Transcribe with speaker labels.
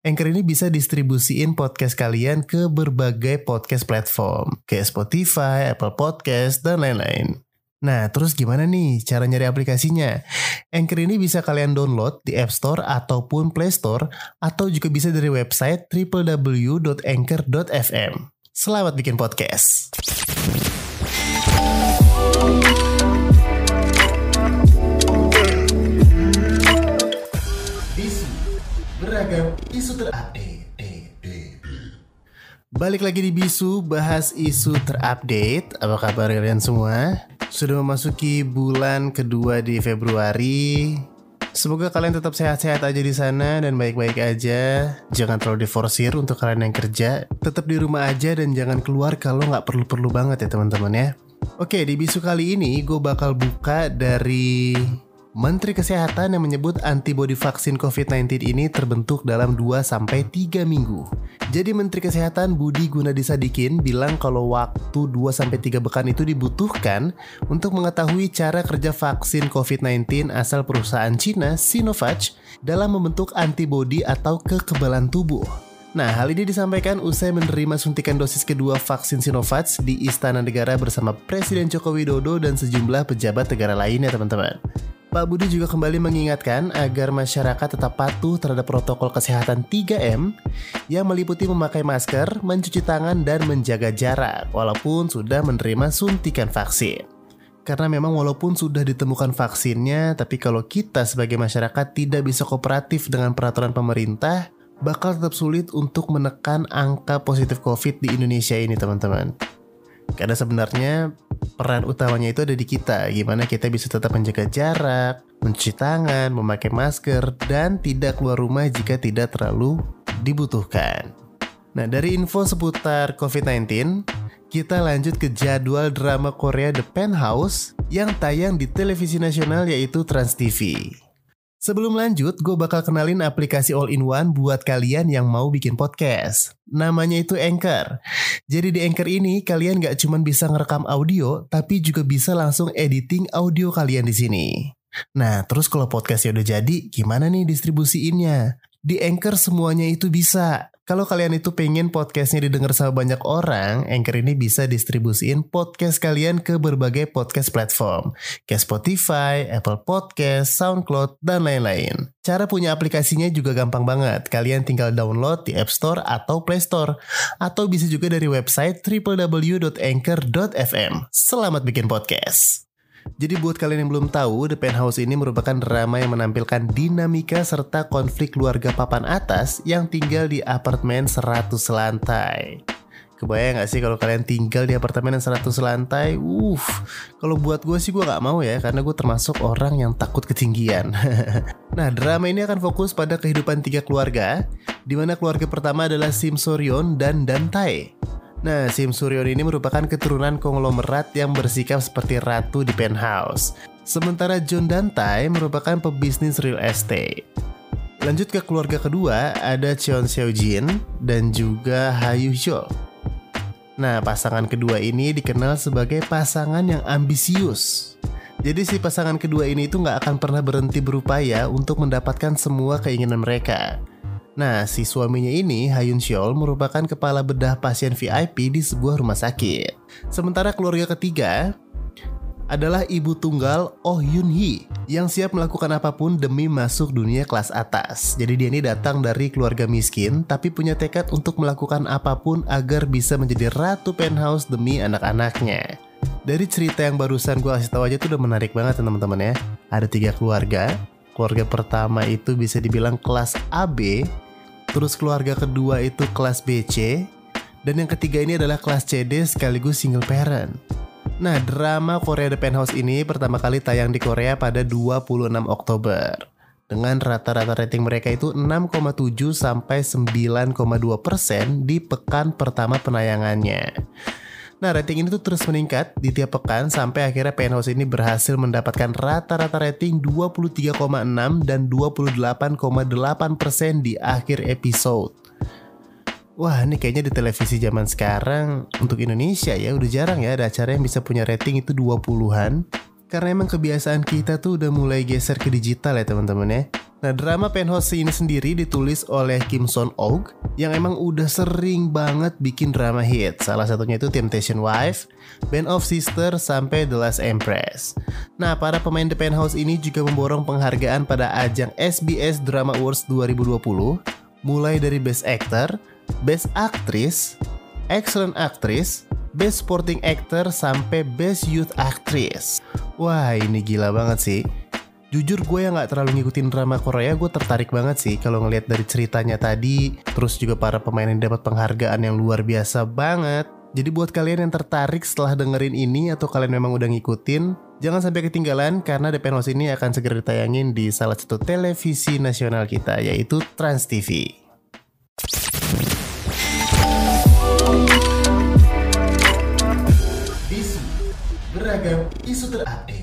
Speaker 1: Anchor ini bisa distribusiin podcast kalian ke berbagai podcast platform, kayak Spotify, Apple Podcast, dan lain-lain. Nah, terus gimana nih cara nyari aplikasinya? Anchor ini bisa kalian download di App Store ataupun Play Store, atau juga bisa dari website www.anchor.fm. Selamat bikin podcast. Balik lagi di Bisu, bahas isu terupdate. Apa kabar kalian semua? Sudah memasuki bulan kedua di Februari. Semoga kalian tetap sehat-sehat aja di sana dan baik-baik aja. Jangan terlalu diforsir untuk kalian yang kerja. Tetap di rumah aja dan jangan keluar kalau nggak perlu-perlu banget ya teman-teman ya. Oke, di bisu kali ini gue bakal buka dari Menteri Kesehatan yang menyebut antibodi vaksin COVID-19 ini terbentuk dalam 2-3 minggu. Jadi Menteri Kesehatan Budi Gunadi Sadikin bilang kalau waktu 2-3 pekan itu dibutuhkan untuk mengetahui cara kerja vaksin COVID-19 asal perusahaan Cina Sinovac dalam membentuk antibodi atau kekebalan tubuh. Nah, hal ini disampaikan usai menerima suntikan dosis kedua vaksin Sinovac di Istana Negara bersama Presiden Joko Widodo dan sejumlah pejabat negara lainnya, teman-teman. Pak Budi juga kembali mengingatkan agar masyarakat tetap patuh terhadap protokol kesehatan 3M yang meliputi memakai masker, mencuci tangan, dan menjaga jarak walaupun sudah menerima suntikan vaksin. Karena memang walaupun sudah ditemukan vaksinnya, tapi kalau kita sebagai masyarakat tidak bisa kooperatif dengan peraturan pemerintah, bakal tetap sulit untuk menekan angka positif COVID di Indonesia ini teman-teman. Karena sebenarnya peran utamanya itu ada di kita. Gimana kita bisa tetap menjaga jarak, mencuci tangan, memakai masker, dan tidak keluar rumah jika tidak terlalu dibutuhkan. Nah, dari info seputar COVID-19, kita lanjut ke jadwal drama Korea The Penthouse yang tayang di televisi nasional yaitu Trans TV. Sebelum lanjut, gue bakal kenalin aplikasi all-in-one buat kalian yang mau bikin podcast. Namanya itu Anchor. Jadi di Anchor ini kalian gak cuma bisa ngerekam audio, tapi juga bisa langsung editing audio kalian di sini. Nah, terus kalau podcastnya udah jadi, gimana nih distribusiinnya? Di Anchor semuanya itu bisa. Kalau kalian itu pengen podcastnya didengar sama banyak orang, Anchor ini bisa distribusiin podcast kalian ke berbagai podcast platform, kayak Spotify, Apple Podcast, SoundCloud, dan lain-lain. Cara punya aplikasinya juga gampang banget. Kalian tinggal download di App Store atau Play Store. Atau bisa juga dari website www.anchor.fm. Selamat bikin podcast! Jadi buat kalian yang belum tahu, The Penthouse ini merupakan drama yang menampilkan dinamika serta konflik keluarga papan atas yang tinggal di apartemen 100 lantai. Kebayang gak sih kalau kalian tinggal di apartemen yang 100 lantai? Uh, kalau buat gue sih gue gak mau ya, karena gue termasuk orang yang takut ketinggian. nah, drama ini akan fokus pada kehidupan tiga keluarga, di mana keluarga pertama adalah Sim Soryon dan Dantai. Nah, Sim Suryon ini merupakan keturunan konglomerat yang bersikap seperti ratu di penthouse. Sementara John Dantai merupakan pebisnis real estate. Lanjut ke keluarga kedua, ada Cheon Seo Jin dan juga Ha Hyo. Nah, pasangan kedua ini dikenal sebagai pasangan yang ambisius. Jadi si pasangan kedua ini itu nggak akan pernah berhenti berupaya untuk mendapatkan semua keinginan mereka. Nah, si suaminya ini, Hayun Seol, merupakan kepala bedah pasien VIP di sebuah rumah sakit. Sementara keluarga ketiga adalah ibu tunggal Oh Yun Hee yang siap melakukan apa pun demi masuk dunia kelas atas. Jadi dia ini datang dari keluarga miskin tapi punya tekad untuk melakukan apa pun agar bisa menjadi ratu penthouse demi anak-anaknya. Dari cerita yang barusan gue kasih tahu aja tuh udah menarik banget teman-teman ya. Ada tiga keluarga, keluarga pertama itu bisa dibilang kelas AB, terus keluarga kedua itu kelas BC, dan yang ketiga ini adalah kelas CD sekaligus single parent. Nah, drama Korea The Penthouse ini pertama kali tayang di Korea pada 26 Oktober. dengan rata-rata rating mereka itu 6,7 sampai 9,2 persen di pekan pertama penayangannya. Nah, rating ini tuh terus meningkat di tiap pekan sampai akhirnya Penthouse ini berhasil mendapatkan rata-rata rating 23,6 dan 28,8% di akhir episode. Wah, ini kayaknya di televisi zaman sekarang untuk Indonesia ya udah jarang ya ada acara yang bisa punya rating itu 20-an. Karena emang kebiasaan kita tuh udah mulai geser ke digital ya teman-teman ya. Nah, drama Penthouse ini sendiri ditulis oleh Kim Son Og yang emang udah sering banget bikin drama hit. Salah satunya itu Temptation Wife, Band of Sister, sampai The Last Empress. Nah, para pemain The Penthouse ini juga memborong penghargaan pada ajang SBS Drama Awards 2020, mulai dari Best Actor, Best Actress, Excellent Actress, Best Supporting Actor, sampai Best Youth Actress. Wah, ini gila banget sih jujur gue yang nggak terlalu ngikutin drama Korea gue tertarik banget sih kalau ngelihat dari ceritanya tadi. Terus juga para pemain yang dapat penghargaan yang luar biasa banget. Jadi buat kalian yang tertarik setelah dengerin ini atau kalian memang udah ngikutin jangan sampai ketinggalan karena The Penthouse ini akan segera ditayangin di salah satu televisi nasional kita yaitu Trans TV Isu beragam isu terupdate